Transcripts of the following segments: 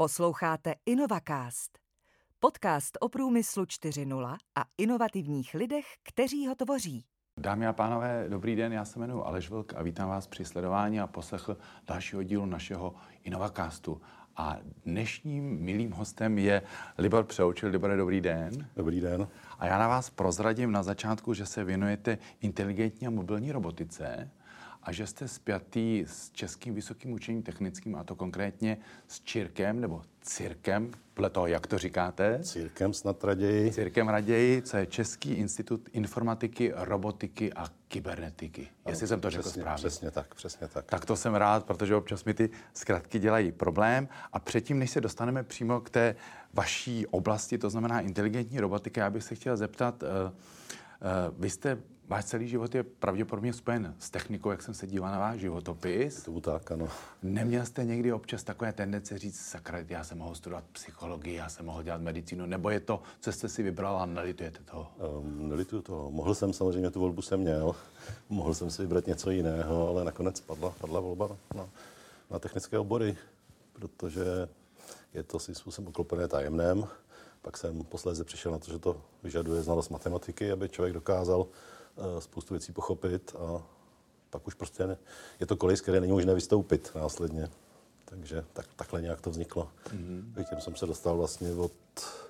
Posloucháte InnovaCast, podcast o průmyslu 4.0 a inovativních lidech, kteří ho tvoří. Dámy a pánové, dobrý den, já se jmenuji Aleš Vlk a vítám vás při sledování a poslechl dalšího dílu našeho InnovaCastu. A dnešním milým hostem je Libor Přeoučil. Libore, dobrý den. Dobrý den. A já na vás prozradím na začátku, že se věnujete inteligentní a mobilní robotice a že jste spjatý s Českým vysokým učením technickým, a to konkrétně s Čirkem, nebo Cirkem, podle toho, jak to říkáte? Cirkem snad raději. Cirkem raději, co je Český institut informatiky, robotiky a kybernetiky. No, Jestli jsem to řekl přesně, správně. Přesně tak, přesně tak. Tak to jsem rád, protože občas mi ty zkratky dělají problém. A předtím, než se dostaneme přímo k té vaší oblasti, to znamená inteligentní robotika, já bych se chtěl zeptat, uh, uh, vy jste Váš celý život je pravděpodobně spojen s technikou, jak jsem se díval na váš životopis. To tak, ano. Neměl jste někdy občas takové tendence říct, sakra, já jsem mohl studovat psychologii, já jsem mohl dělat medicínu, nebo je to, co jste si vybral a nelitujete toho? Um, nelituju toho. Mohl jsem samozřejmě, tu volbu jsem měl. Mohl jsem si vybrat něco jiného, ale nakonec padla, padla volba na, na technické obory, protože je to si způsobem oklopené tajemném. Pak jsem posléze přišel na to, že to vyžaduje znalost matematiky, aby člověk dokázal spoustu věcí pochopit a pak už prostě ne, je to kolej, z které není možné vystoupit následně. Takže tak, takhle nějak to vzniklo. Mm-hmm. Tím jsem se dostal vlastně od,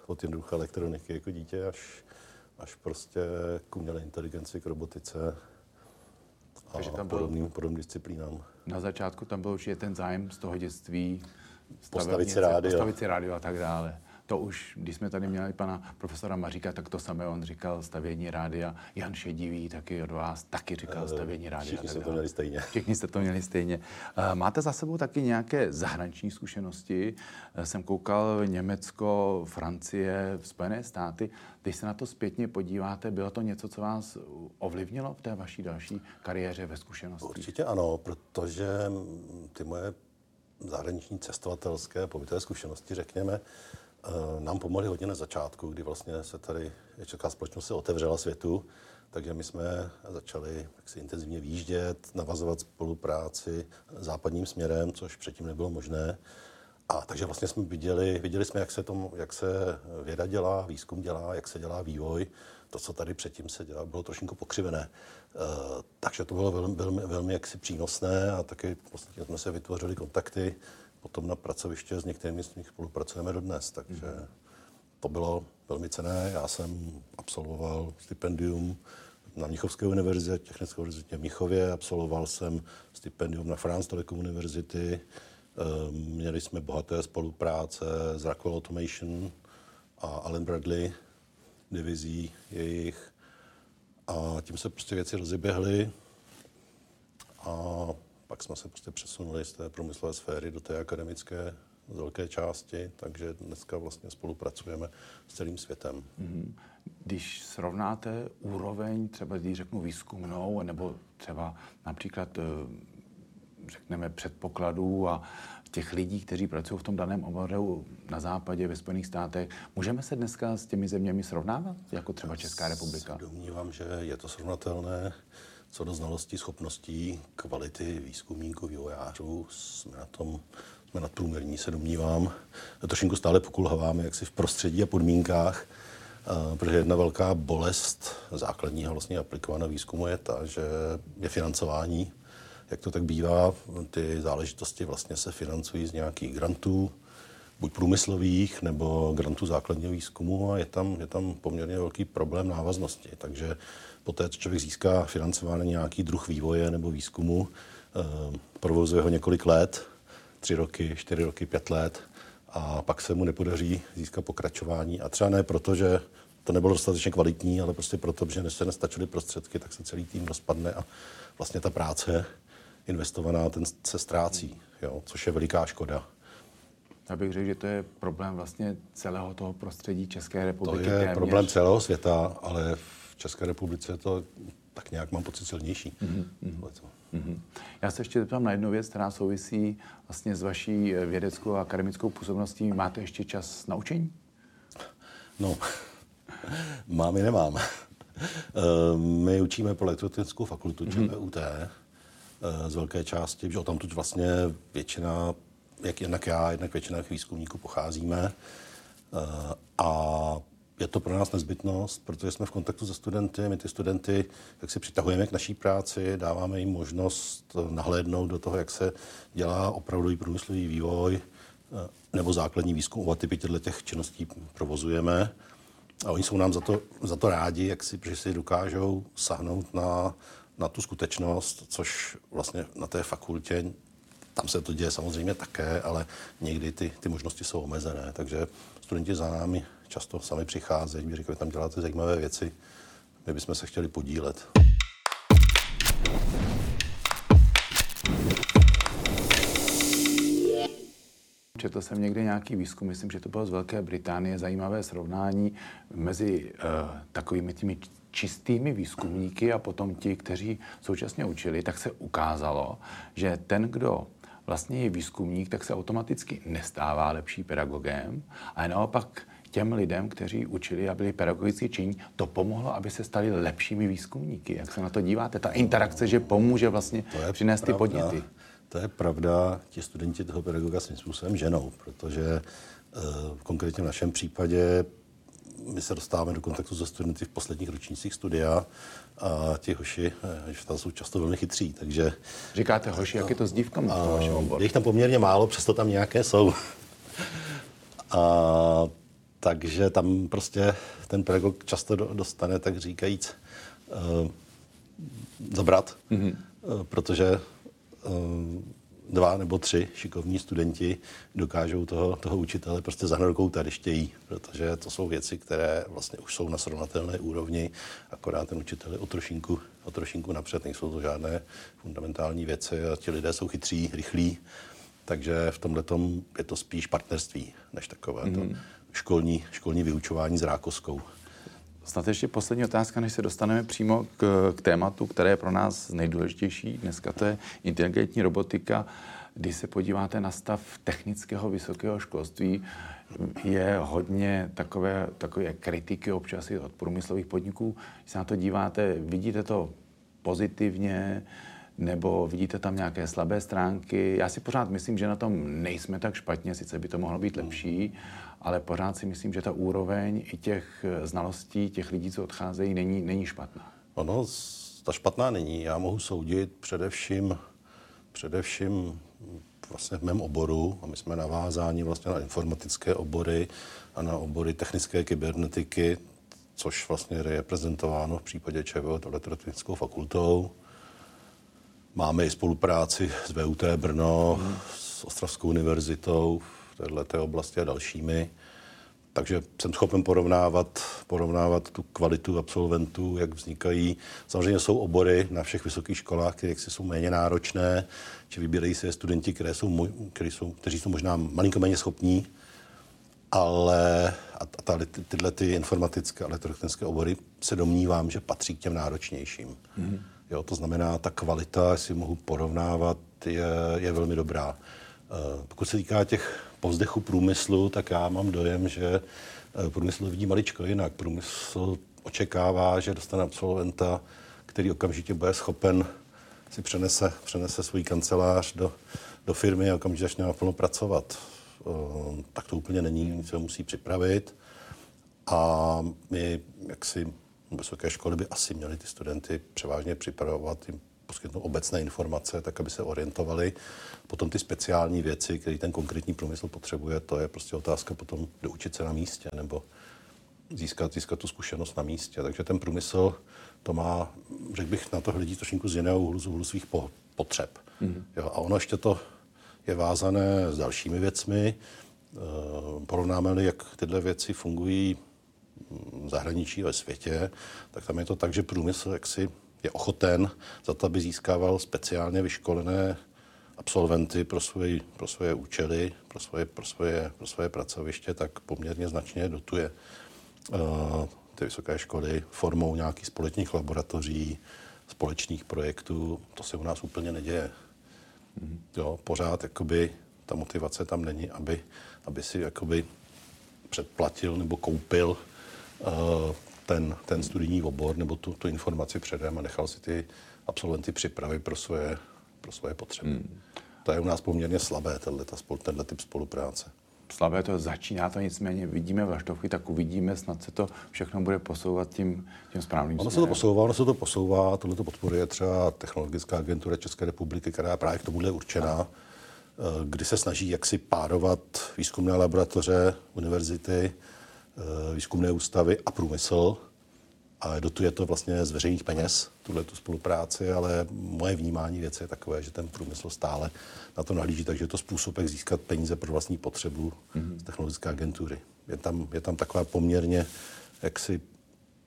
od jednoduché elektroniky jako dítě až, až prostě k umělé inteligenci, k robotice a Takže tam podobným, podobným disciplínám. Na začátku tam byl určitě ten zájem z toho dětství postavit si rádio. Postavit si rádio a tak dále to už, když jsme tady měli pana profesora Maříka, tak to samé on říkal stavění rádia. Jan Šedivý taky od vás taky říkal eh, stavění rádia. Všichni jste to měli stejně. Všichni jste to měli stejně. Eh, máte za sebou taky nějaké zahraniční zkušenosti? Eh, jsem koukal Německo, Francie, Spojené státy. Když se na to zpětně podíváte, bylo to něco, co vás ovlivnilo v té vaší další kariéře ve zkušenosti? Určitě ano, protože ty moje zahraniční cestovatelské pobytové zkušenosti, řekněme, nám pomohli hodně na začátku, kdy vlastně se tady česká společnost se otevřela světu, takže my jsme začali si intenzivně výjíždět, navazovat spolupráci západním směrem, což předtím nebylo možné. A takže vlastně jsme viděli, viděli jsme, jak se, tom, jak se věda dělá, výzkum dělá, jak se dělá vývoj. To, co tady předtím se dělá, bylo trošku pokřivené. E, takže to bylo velmi, velmi, velmi jaksi přínosné a taky vlastně jsme se vytvořili kontakty potom na pracoviště s některými z nich spolupracujeme dodnes, takže to bylo velmi cené. Já jsem absolvoval stipendium na Mnichovské univerzitě, Technické univerzitě v Mnichově, absolvoval jsem stipendium na France Telecom univerzity, ehm, měli jsme bohaté spolupráce s Rockwell Automation a Allen Bradley divizí jejich. A tím se prostě věci rozeběhly. A pak jsme se prostě přesunuli z té průmyslové sféry do té akademické z velké části, takže dneska vlastně spolupracujeme s celým světem. Mm-hmm. Když srovnáte úroveň, třeba když řeknu výzkumnou, nebo třeba například eh, řekneme předpokladů a těch lidí, kteří pracují v tom daném oboru na západě, ve Spojených státech, můžeme se dneska s těmi zeměmi srovnávat, jako třeba Česká republika? Domnívám, že je to srovnatelné co do znalostí, schopností, kvality výzkumníků, vývojářů, jsme na tom jsme nadprůměrní, se domnívám. Trošinku stále pokulháváme jaksi v prostředí a podmínkách, protože jedna velká bolest základního vlastně aplikovaného výzkumu je ta, že je financování. Jak to tak bývá, ty záležitosti vlastně se financují z nějakých grantů, buď průmyslových nebo grantů základního výzkumu a je tam, je tam poměrně velký problém návaznosti. Takže poté, co člověk získá financování nějaký druh vývoje nebo výzkumu, eh, provozuje ho několik let, tři roky, čtyři roky, pět let, a pak se mu nepodaří získat pokračování. A třeba ne proto, že to nebylo dostatečně kvalitní, ale prostě proto, že se nestačily prostředky, tak se celý tým rozpadne a vlastně ta práce investovaná ten se ztrácí, jo, což je veliká škoda. Já bych řekl, že to je problém vlastně celého toho prostředí České republiky. To je téměř. problém celého světa, ale v České republice je to tak nějak mám pocit silnější. Mm-hmm. Mm-hmm. Já se ještě zeptám na jednu věc, která souvisí vlastně s vaší vědeckou a akademickou působností. Máte ještě čas na učení? No, mám i nemám. Eh, my učíme po elektrotechnickou fakultu mm-hmm. ČVUT eh, z velké části, že tam tuď vlastně většina jak jednak já, jednak většina výzkumníků pocházíme. A je to pro nás nezbytnost, protože jsme v kontaktu se studenty, my ty studenty jak si přitahujeme k naší práci, dáváme jim možnost nahlédnout do toho, jak se dělá opravdový průmyslový vývoj nebo základní výzkum o typy těch činností provozujeme. A oni jsou nám za to, za to rádi, jak si, že si dokážou sahnout na, na tu skutečnost, což vlastně na té fakultě, tam se to děje samozřejmě také, ale někdy ty, ty možnosti jsou omezené. Takže studenti za námi často sami přicházejí, mi říkají, tam děláte zajímavé věci, my bychom se chtěli podílet. Četl jsem někde nějaký výzkum, myslím, že to bylo z Velké Británie, zajímavé srovnání mezi uh, takovými těmi čistými výzkumníky a potom ti, kteří současně učili, tak se ukázalo, že ten, kdo vlastně je výzkumník, tak se automaticky nestává lepší pedagogem, ale naopak těm lidem, kteří učili a byli pedagogicky činní, to pomohlo, aby se stali lepšími výzkumníky. Jak se na to díváte? Ta interakce, že pomůže vlastně přinést ty podněty. To je pravda, ti studenti toho pedagoga svým způsobem ženou, protože konkrétně v našem případě my se dostáváme do kontaktu se studenty v posledních ročnících studia a ti hoši tam jsou často velmi chytří, takže... Říkáte hoši, jak je to s dívkami? Je jich tam poměrně málo, přesto tam nějaké jsou. a, takže tam prostě ten pedagog často dostane, tak říkajíc, uh, zabrat, mm-hmm. protože uh, dva nebo tři šikovní studenti dokážou toho, toho učitele prostě za rukou tady chtějí, protože to jsou věci, které vlastně už jsou na srovnatelné úrovni, akorát ten učitel je o trošinku, o trošinku napřed, nejsou to žádné fundamentální věci a ti lidé jsou chytří, rychlí, takže v tomhle je to spíš partnerství, než takové mm-hmm. to mhm. Školní, školní vyučování s rákoskou. Snad ještě poslední otázka, než se dostaneme přímo k, k tématu, které je pro nás nejdůležitější dneska, to je inteligentní robotika. Když se podíváte na stav technického vysokého školství, je hodně takové, takové kritiky občas i od průmyslových podniků. Když se na to díváte, vidíte to pozitivně, nebo vidíte tam nějaké slabé stránky. Já si pořád myslím, že na tom nejsme tak špatně, sice by to mohlo být lepší, ale pořád si myslím, že ta úroveň i těch znalostí těch lidí, co odcházejí, není, není špatná. Ono, ta špatná není. Já mohu soudit především, především vlastně v mém oboru, a my jsme navázáni vlastně na informatické obory a na obory technické kybernetiky, což vlastně je reprezentováno v případě ČVO elektrotechnickou fakultou. Máme i spolupráci s VUT Brno, hmm. s Ostravskou univerzitou v této oblasti a dalšími. Takže jsem schopen porovnávat, porovnávat tu kvalitu absolventů, jak vznikají. Samozřejmě jsou obory na všech vysokých školách, které jsou méně náročné, či vybírají se studenti, které jsou, které jsou, kteří jsou možná malinko méně schopní, ale a, tady, ty, tyhle ty informatické a elektrotechnické obory se domnívám, že patří k těm náročnějším. Mm-hmm. Jo, to znamená, ta kvalita, jestli mohu porovnávat, je, je velmi dobrá. Uh, pokud se týká těch povzdechu průmyslu, tak já mám dojem, že uh, průmysl vidí maličko jinak. Průmysl očekává, že dostane absolventa, který okamžitě bude schopen si přenese, přenese svůj kancelář do, do firmy a okamžitě začne naplno pracovat. Uh, tak to úplně není, se musí připravit. A my, jak si vysoké školy by asi měly ty studenty převážně připravovat, jim poskytnout obecné informace, tak aby se orientovali. Potom ty speciální věci, které ten konkrétní průmysl potřebuje, to je prostě otázka potom doučit se na místě nebo získat, získat tu zkušenost na místě. Takže ten průmysl to má, řekl bych, na to hledí trošku z jiného úhlu, z úhlu svých potřeb. Mm-hmm. Jo, a ono ještě to je vázané s dalšími věcmi. E, porovnáme-li, jak tyhle věci fungují zahraničí ve světě, tak tam je to tak, že průmysl jaksi je ochoten za to, aby získával speciálně vyškolené absolventy pro svoje, pro svoje účely, pro svoje, pro, svoje, pro svoje pracoviště, tak poměrně značně dotuje uh, ty vysoké školy formou nějakých společných laboratoří, společných projektů. To se u nás úplně neděje. Mm-hmm. Jo, pořád jakoby ta motivace tam není, aby, aby si jakoby předplatil nebo koupil ten, ten studijní obor nebo tu, tu informaci předem a nechal si ty absolventy připravit pro svoje, pro svoje potřeby. Hmm. To je u nás poměrně slabé, tenhle, tenhle typ spolupráce slabé to začíná to nicméně vidíme vlaštovky, tak uvidíme, snad se to všechno bude posouvat tím, tím správným Ono se to posouvá, ono se to posouvá, tohle to podporuje třeba Technologická agentura České republiky, která je právě k tomuhle určená, eh, kdy se snaží jaksi párovat výzkumné laboratoře, univerzity, eh, výzkumné ústavy a průmysl, a dotuje to vlastně z veřejných peněz, tuhle tu spolupráci, ale moje vnímání věci je takové, že ten průmysl stále na to nahlíží, takže je to způsob, jak získat peníze pro vlastní potřebu mm-hmm. z technologické agentury. Je tam, je tam taková poměrně, jak si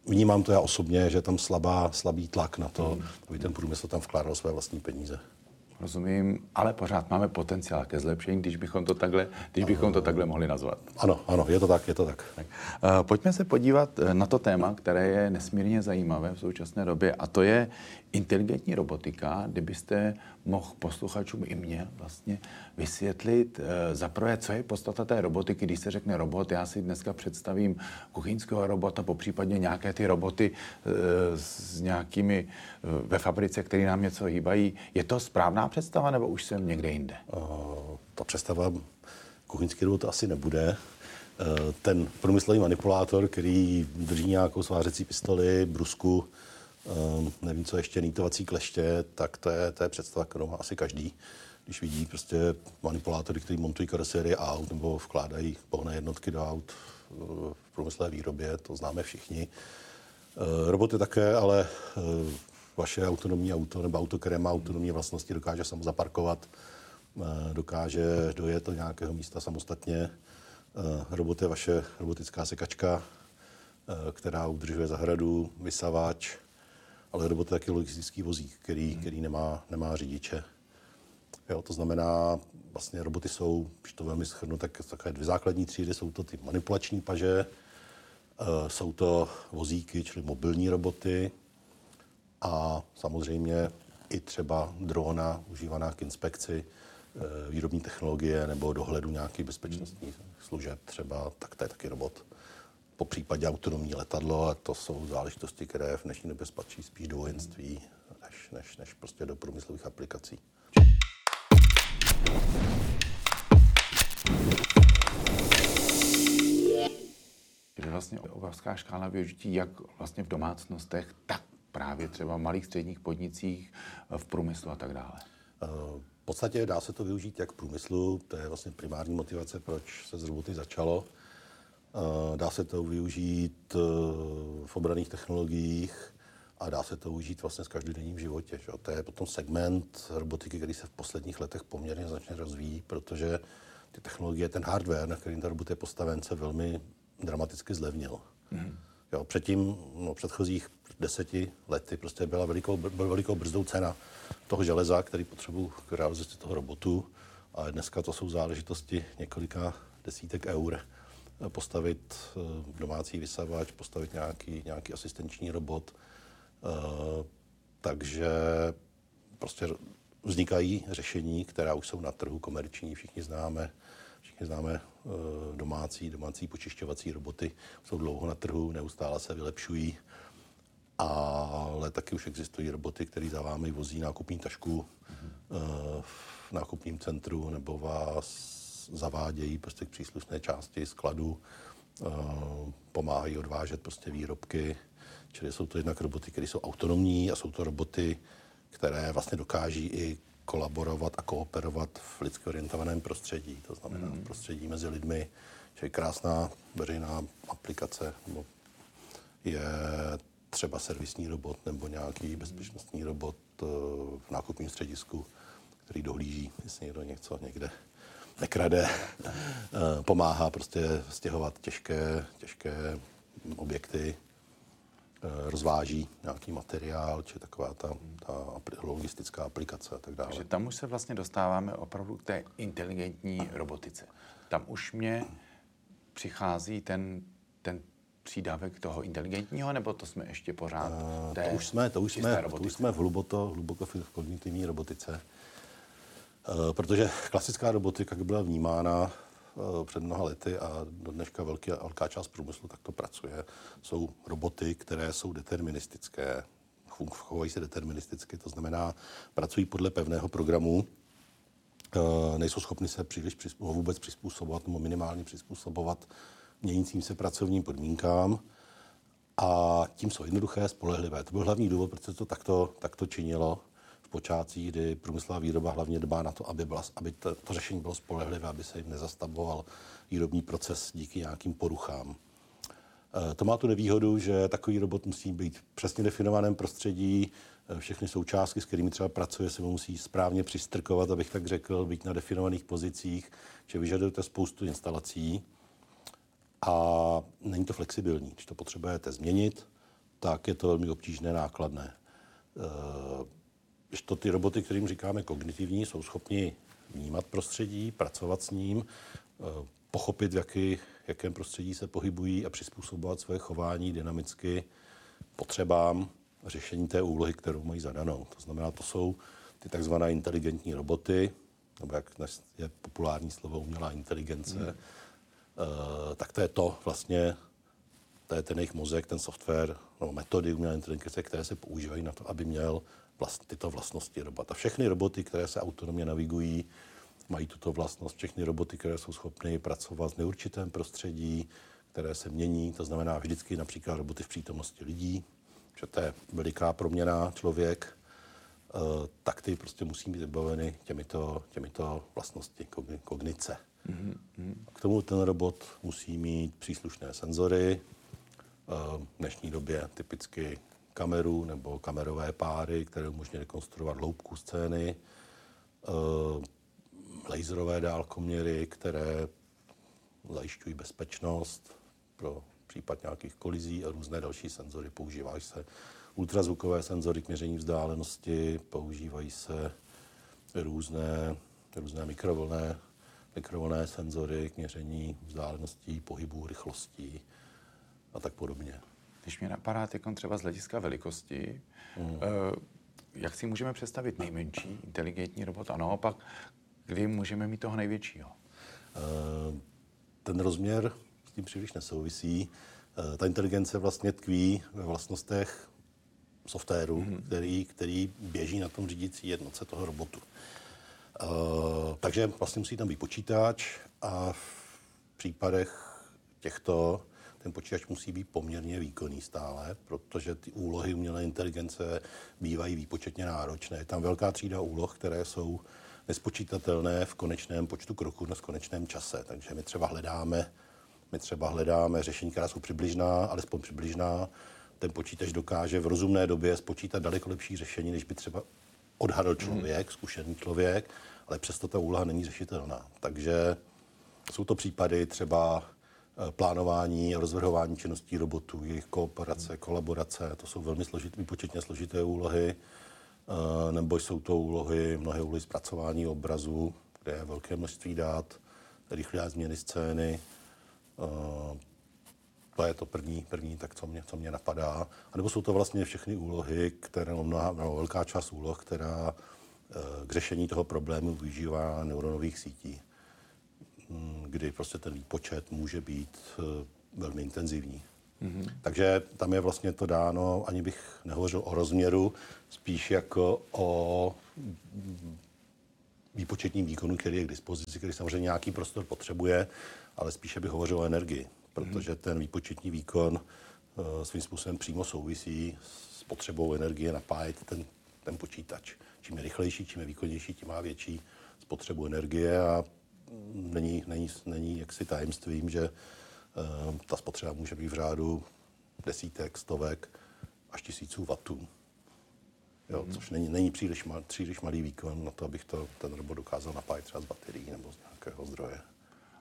vnímám to já osobně, že je tam slabá, slabý tlak na to, mm. aby ten průmysl tam vkládal své vlastní peníze. Rozumím, ale pořád máme potenciál ke zlepšení, když bychom to takhle, když bychom to takhle mohli nazvat. Ano, ano, je to tak, je to tak. tak. Uh, pojďme se podívat eh, na to téma, které je nesmírně zajímavé v současné době, a to je inteligentní robotika, kdybyste mohl posluchačům i mě vlastně vysvětlit uh, zaprvé, co je podstata té robotiky, když se řekne robot, já si dneska představím kuchyňského robota, po případně nějaké ty roboty uh, s nějakými uh, ve fabrice, které nám něco hýbají. Je to správná představa, nebo už jsem někde jinde? Uh, ta představa kuchyňský robot asi nebude. Ten průmyslový manipulátor, který drží nějakou svářecí pistoli, brusku, uh, nevím co ještě, nítovací kleště, tak to je, to je představa, kterou má asi každý. Když vidí prostě manipulátory, kteří montují karosérie aut nebo vkládají pohné jednotky do aut v průmyslové výrobě, to známe všichni. Roboty také, ale vaše autonomní auto nebo auto, které má autonomní vlastnosti, dokáže samo zaparkovat, eh, dokáže dojet do nějakého místa samostatně. Eh, robot je vaše robotická sekačka, eh, která udržuje zahradu, vysavač, ale robot je taky logistický vozík, který, který nemá, nemá řidiče. Jo, to znamená, vlastně roboty jsou, když to velmi schrnu, tak takové dvě základní třídy. Jsou to ty manipulační paže, jsou to vozíky, čili mobilní roboty, a samozřejmě i třeba drona užívaná k inspekci eh, výrobní technologie nebo dohledu nějakých bezpečnostních služeb třeba, tak to je taky robot. Po případě autonomní letadlo, a to jsou záležitosti, které v dnešní době spatří spíš do vojenství, než, než, než prostě do průmyslových aplikací. Je vlastně obrovská škála využití jak vlastně v domácnostech, tak právě třeba v malých středních podnicích, v průmyslu a tak dále? Eh, v podstatě dá se to využít jak v průmyslu, to je vlastně primární motivace, proč se z roboty začalo. Eh, dá se to využít v obraných technologiích a dá se to využít vlastně v každodenním životě. Že? To je potom segment robotiky, který se v posledních letech poměrně značně rozvíjí, protože ty technologie, ten hardware, na kterým ta robot je postaven, se velmi dramaticky zlevnil. Mm-hmm. Jo, předtím, no, předchozích deseti lety prostě byla velikou, byla velikou brzdou cena toho železa, který potřebuji k realizaci toho robotu. A dneska to jsou záležitosti několika desítek eur. Postavit eh, domácí vysavač, postavit nějaký, nějaký asistenční robot. Eh, takže prostě vznikají řešení, která už jsou na trhu komerční, všichni známe Všichni známe eh, domácí, domácí počišťovací roboty, jsou dlouho na trhu, neustále se vylepšují, ale taky už existují roboty, které za vámi vozí nákupní tašku mm-hmm. v nákupním centru nebo vás zavádějí prostě k příslušné části skladu, eh, pomáhají odvážet prostě výrobky, čili jsou to jednak roboty, které jsou autonomní a jsou to roboty, které vlastně dokáží i kolaborovat a kooperovat v lidsky orientovaném prostředí, to znamená mm. prostředí mezi lidmi, že krásná veřejná aplikace nebo je třeba servisní robot nebo nějaký bezpečnostní robot eh, v nákupním středisku, který dohlíží, jestli někdo něco někde nekrade, eh, pomáhá prostě stěhovat těžké, těžké objekty, Eh, rozváží nějaký materiál, či taková ta, ta logistická aplikace a tak dále. Takže tam už se vlastně dostáváme opravdu k té inteligentní robotice. Tam už mě přichází ten, ten přídavek toho inteligentního, nebo to jsme ještě pořád uh, to už jsme, to už jsme, to už jsme v hluboko, hluboko v kognitivní robotice. Uh, protože klasická robotika, jak byla vnímána, Eh, před mnoha lety a do dneška velký, velká část průmyslu takto pracuje. Jsou roboty, které jsou deterministické, chovají se deterministicky, to znamená, pracují podle pevného programu nejsou schopny se příliš přizpůsobovat, vůbec přizpůsobovat nebo minimálně přizpůsobovat měnícím se pracovním podmínkám a tím jsou jednoduché, spolehlivé. To byl hlavní důvod, proč se to takto, takto činilo počátcích, kdy průmyslová výroba hlavně dbá na to, aby, byla, aby to, to řešení bylo spolehlivé, aby se jim nezastavoval výrobní proces díky nějakým poruchám. E, to má tu nevýhodu, že takový robot musí být v přesně definovaném prostředí, e, všechny součástky, s kterými třeba pracuje, se mu musí správně přistrkovat, abych tak řekl, být na definovaných pozicích, že vyžadujete spoustu instalací a není to flexibilní. Když to potřebujete změnit, tak je to velmi obtížné, nákladné. Když to ty roboty, kterým říkáme kognitivní, jsou schopni vnímat prostředí, pracovat s ním, e, pochopit, v jaký, jakém prostředí se pohybují a přizpůsobovat své chování dynamicky potřebám řešení té úlohy, kterou mají zadanou. To znamená, to jsou ty takzvané inteligentní roboty, nebo jak je populární slovo umělá inteligence, hmm Eh, tak to je to vlastně, to je ten jejich mozek, ten software, no, metody umělé inteligence, které se používají na to, aby měl vlast, tyto vlastnosti robot. A všechny roboty, které se autonomně navigují, mají tuto vlastnost. Všechny roboty, které jsou schopny pracovat v neurčitém prostředí, které se mění, to znamená vždycky například roboty v přítomnosti lidí, že to je veliká proměna člověk, eh, tak ty prostě musí být vybaveny těmito, těmito vlastnosti kognice. Mm-hmm. K tomu ten robot musí mít příslušné senzory, v dnešní době typicky kameru nebo kamerové páry, které umožní rekonstruovat hloubku scény, eh, laserové dálkoměry, které zajišťují bezpečnost pro případ nějakých kolizí a různé další senzory. Používají se ultrazvukové senzory k měření vzdálenosti, používají se různé, různé mikrovlné mikrovlné senzory k měření vzdáleností, pohybů, rychlostí a tak podobně. Když mě napadá teď třeba z hlediska velikosti, mm. jak si můžeme představit nejmenší inteligentní robot a naopak, kdy můžeme mít toho největšího? Eh, ten rozměr s tím příliš nesouvisí. Eh, ta inteligence vlastně tkví ve vlastnostech softwaru, mm. který, který běží na tom řídící jednotce toho robotu. Uh, takže vlastně musí tam být počítač a v případech těchto ten počítač musí být poměrně výkonný stále, protože ty úlohy umělé inteligence bývají výpočetně náročné. Je tam velká třída úloh, které jsou nespočítatelné v konečném počtu kroků na konečném čase. Takže my třeba hledáme, my třeba hledáme řešení, která jsou přibližná, alespoň přibližná. Ten počítač dokáže v rozumné době spočítat daleko lepší řešení, než by třeba odhadl člověk, zkušený člověk, ale přesto ta úloha není řešitelná. Takže jsou to případy třeba plánování a rozvrhování činností robotů, jejich kooperace, kolaborace, to jsou velmi složité, výpočetně složité úlohy, eh, nebo jsou to úlohy, mnohé úlohy zpracování obrazu, kde je velké množství dát, rychlé změny scény, eh, to je to první, první tak co mě, co mě napadá. A nebo jsou to vlastně všechny úlohy, které, mnoha, no, velká část úloh, která eh, k řešení toho problému využívá neuronových sítí, kdy prostě ten výpočet může být eh, velmi intenzivní. Mm-hmm. Takže tam je vlastně to dáno, ani bych nehovořil o rozměru, spíš jako o výpočetním výkonu, který je k dispozici, který samozřejmě nějaký prostor potřebuje, ale spíše bych hovořil o energii protože ten výpočetní výkon uh, svým způsobem přímo souvisí s potřebou energie napájet ten, ten počítač. Čím je rychlejší, čím je výkonnější, tím má větší spotřebu energie a není, není, není jaksi tajemstvím, že uh, ta spotřeba může být v řádu desítek, stovek až tisíců vatů. Jo, mm-hmm. což není, není příliš, mal, příliš malý výkon na to, abych to, ten robot dokázal napájet třeba z baterií nebo z nějakého zdroje.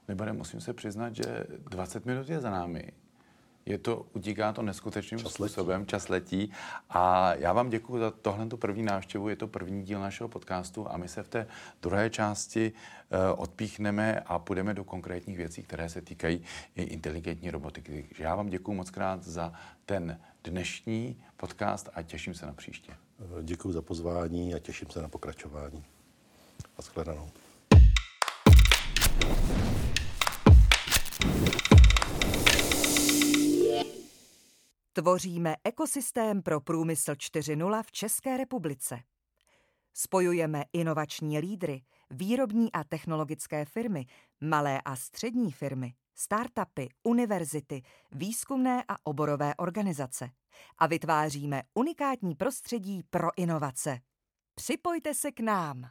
Libore, musím se přiznat, že 20 minut je za námi. Je to, utíká to neskutečným čas způsobem, letí. čas letí. A já vám děkuji za tohle první návštěvu, je to první díl našeho podcastu a my se v té druhé části uh, odpíchneme a půjdeme do konkrétních věcí, které se týkají i inteligentní robotiky. Takže já vám děkuji moc krát za ten dnešní podcast a těším se na příště. Děkuji za pozvání a těším se na pokračování. A shledanou. Tvoříme ekosystém pro průmysl 4.0 v České republice. Spojujeme inovační lídry, výrobní a technologické firmy, malé a střední firmy, startupy, univerzity, výzkumné a oborové organizace a vytváříme unikátní prostředí pro inovace. Připojte se k nám.